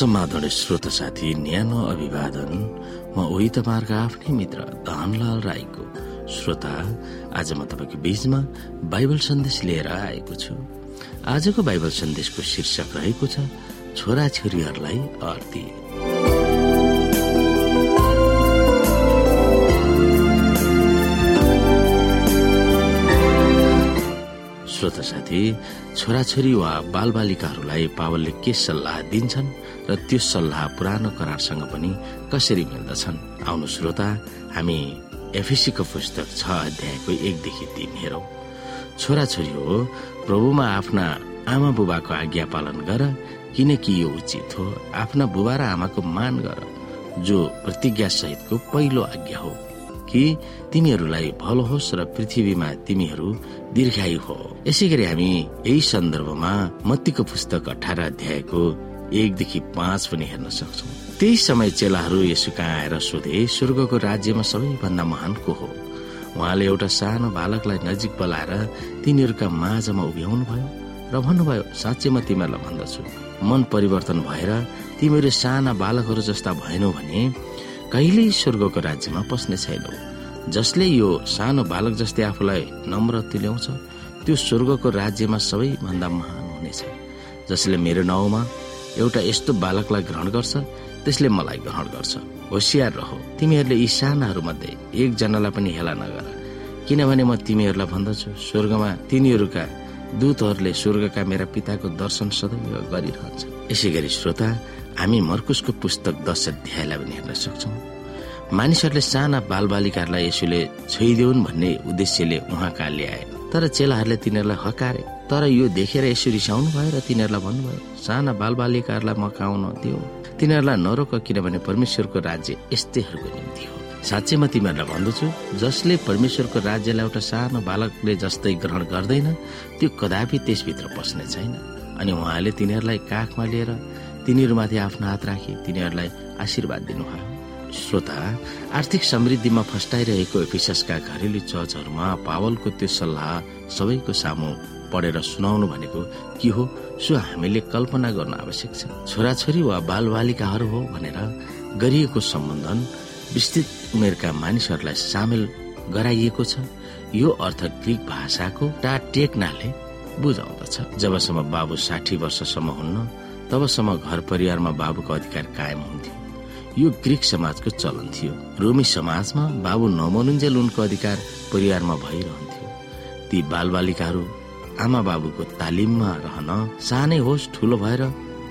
समाधान श्रोत साथी न्यानो अभिवादन। म उही तपाईँहरूको आफ्नै मित्र धनलाल राईको श्रोता। आज म तपाईँको बीचमा बाइबल सन्देश लिएर आएको छु। आजको बाइबल सन्देशको शीर्षक रहेको छ छोरा छोरीहरूलाई अर्ती श्रोता साथी छोराछोरी वा बालबालिकाहरूलाई पावलले के सल्लाह दिन्छन् र त्यो सल्लाह पुरानो करारसँग पनि कसरी मिल्दछन्? आउनु श्रोता हामी एफिसीको पुस्तक छ अध्यायको एकदेखि तीन हेरौँ। छोराछोरी हो प्रभुमा आफ्ना आमा बुबाको आज्ञा पालन गर किनकि यो उचित हो। आफ्ना बुबा र आमाको मान गर जो प्रतिज्ञा सहितको पहिलो आज्ञा हो। कि तिमीहरूलाई भलो होस् र पृथ्वीमा तिमीहरू दीर्घायु हो। यसै गरी हामी यही सन्दर्भमा मत्तीको पुस्तक अठार अध्यायको एकदेखि पाँच पनि हेर्न सक्छौ। त्यही समय चेलाहरू यसो कहाँ आएर सोधे स्वर्गको राज्यमा सबैभन्दा महान को हो? उहाँले एउटा सानो बालकलाई नजिक बोलाएर तिनीहरूका माझमा उभ्याउनु भयो र भन्नुभयो साँच्चै म तिमीहरूलाई भन्दछु। मन परिवर्तन भएर तिमीहरू साना बालकहरू जस्ता भएनौ भने कहिल्यै स्वर्गको राज्यमा पस्ने छैनौ। जसले यो सानो बालक जस्तै आफूलाई नम्र तुल्याउँछ त्यो स्वर्गको राज्यमा सबैभन्दा महान हुनेछ। जसले मेरो नाउँमा एउटा यस्तो बालकलाई ग्रहण गर्छ त्यसले मलाई ग्रहण गर्छ। होसियार रह। तिमीहरूले यी सानाहरू मध्ये एकजनालाई पनि हेला नगर। किनभने म तिमीहरूलाई भन्दछु स्वर्गमा तिनीहरूका दूतहरूले स्वर्गका मेरा पिताको दर्शन सदैव गरिरहन्छ यसै गरी श्रोता हामी मर्कुसको पुस्तक दश अध्यायलाई पनि हेर्न सक्छौ। मानिसहरूले साना बालबालिकाहरूलाई यसोले छोइदेऊन् भन्ने उद्देश्यले उहाँ कहाँ ल्याए। तर चेलाहरूले तिनीहरूलाई हकारे। तर यो देखेर यसो रिसाउनु भयो र तिनीहरूलाई भन्नुभयो साना बालबालिकाहरूलाई मकाउन दियो तिनीहरूलाई नरोक किनभने परमेश्वरको राज्य यस्तैहरूको निम्ति हो। साँच्चै म तिमीहरूलाई भन्दछु जसले परमेश्वरको राज्यलाई एउटा सानो बालकले जस्तै ग्रहण गर्दैन त्यो कदापि त्यसभित्र पस्ने छैन। अनि उहाँले तिनीहरूलाई काखमा लिएर तिनीहरूमाथि आफ्नो हात राखी तिनीहरूलाई आशीर्वाद दिनुभयो श्रोता आर्थिक समृद्धिमा फस्टाइरहेको एफिसका घरेलु चर्चहरूमा पावलको त्यो सल्लाह सबैको सामु पढेर सुनाउनु भनेको के हो? सो हामीले कल्पना गर्न आवश्यक छ। छोराछोरी वा बालबालिकाहरू हो भनेर गरिएको सम्बन्धन विस्तृत उमेरका मानिसहरूलाई सामेल गराइएको छ। यो अर्थ ग्रिक भाषाको टा टेक्नाले बुझाउँदछ। जबसम्म बाबु साठी वर्षसम्म हुन्न तबसम्म घर परिवारमा बाबुको अधिकार कायम हुन्थ्यो। यो ग्रिक समाजको चलन थियो। रोमी समाजमा बाबु नमनुन्जेल उनको अधिकार परिवारमा भइरहन्थ्यो। ती बालबालिकाहरू आमा बाबुको तालिममा रहन सानै होस् ठुलो भएर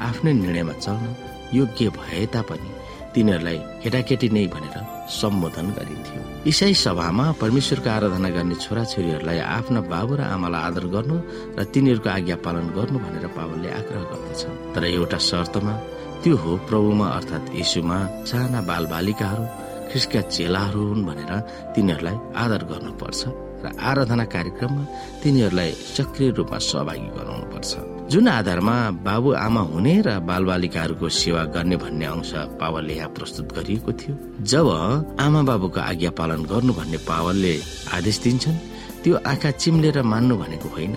आफ्नै निर्णयमा चल्न योग्य भए तापनि तिनीहरूलाई केटाकेटी नै भनेर सम्बोधन गरिन्थ्यो। इसाई सभामा परमेश्वरको आराधना गर्ने छोराछोरीहरूलाई आफ्ना बाबु र आमालाई आदर गर्नु र तिनीहरूको आज्ञा पालन गर्नु भनेर पावलले आग्रह गर्दछ तर एउटा शर्तमा त्यो हो प्रभुमा अर्थात् यीशुमा साना बाल बालिकाहरू ख्रिस्टका चेलाहरू हुन् भनेर तिनीहरूलाई आदर गर्नुपर्छ र आराधना कार्यक्रममा तिनीहरूलाई सक्रिय रूपमा सहभागी गराउनुपर्छ। जुन आधारमा बाबु आमा हुने र बालबालिकाहरूको सेवा गर्ने भन्ने अंश पावलले यहाँ प्रस्तुत गरिएको थियो। जब आमा बाबुको आज्ञा पालन गर्नु भन्ने पावलले आदेश दिन्छन् त्यो आँखा चिम्लेर मान्नु भनेको होइन।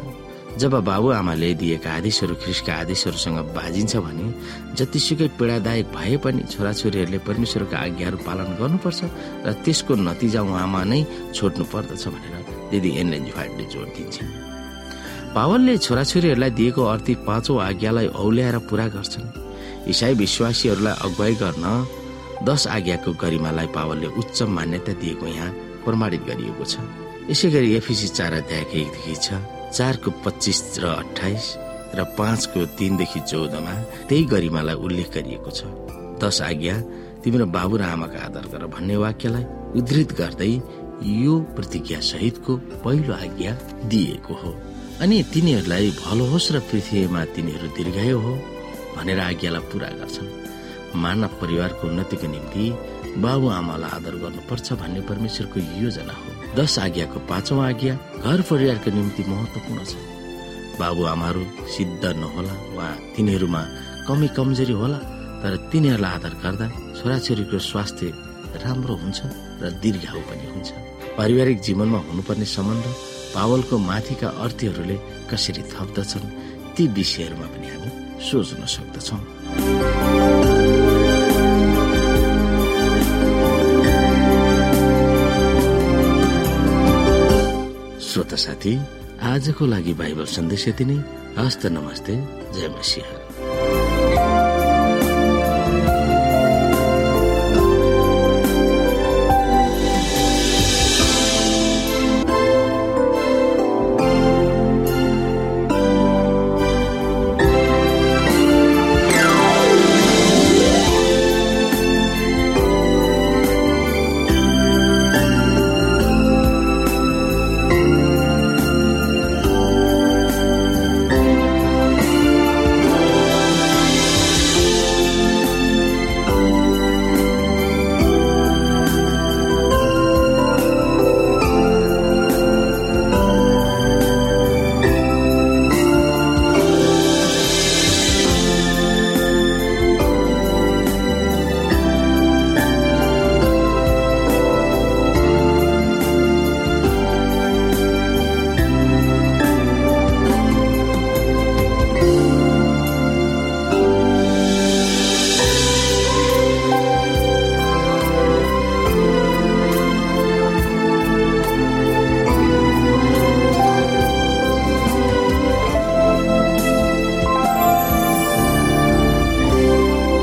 जब बाबुआमाले दिएका आदेशहरू ख्रिसका आदेशहरूसँग बाजिन्छ भने जतिसुकै पीडादायक भए पनि छोराछोरीहरूले परमेश्वरका आज्ञाहरू पालन गर्नुपर्छ र त्यसको नतिजा उहाँमा नै छोड्नु पर्दछ भनेर दिदी एनएन जुफाटले जोड दिन्छन्। पावलले छोराछोरीहरूलाई दिएको अर्थी पाँचौं आज्ञालाई औल्याएर पूरा गर्छन्। इसाई विश्वासीहरूलाई अगुवाई गर्न दश आज्ञाको गरिमालाई पावलले उच्च मान्यता दिएको यहाँ प्रमाणित गरिएको छ। यसै गरी एफिसी चार अध्यायको एकदेखि छ चारको पच्चिस र अठाइस र पाँचको तिनदेखि चौधमा त्यही गरिमालाई उल्लेख गरिएको छ। दश आज्ञा तिम्रो बाबु र आमाको आदर गर भन्ने वाक्यलाई उद्धृत गर्दै यो प्रतिज्ञा सहितको पहिलो आज्ञा दिएको हो। अनि तिनीहरूलाई भलो होस् र पृथ्वीमा तिनीहरू दीर्घायु हो भनेर आज्ञालाई पूरा गर्छन्। मानव परिवारको उन्नतिको निम्ति बाबु आमालाई आदर गर्नुपर्छ भन्ने परमेश्वरको योजना हो। दश आज्ञाको पाँचौं आज्ञा घर परिवारको निम्ति महत्वपूर्ण छ। बाबु आमाहरू सिद्ध नहोला वा तिनीहरूमा कमी कमजोरी होला तर तिनीहरूलाई आदर गर्दा छोराछोरीको स्वास्थ्य राम्रो हुन्छ र दीर्घाउ पनि हुन्छ। पारिवारिक जीवनमा हुनुपर्ने सम्बन्ध पावलको माथिका अर्थीहरूले कसरी थप्दछन् ती विषयहरूमा पनि हामी सोच्न सक्दछौँ। श्रोता साथी आजको लागि बाइबल सन्देश यति नै। हस्त नमस्ते जय मसिंह।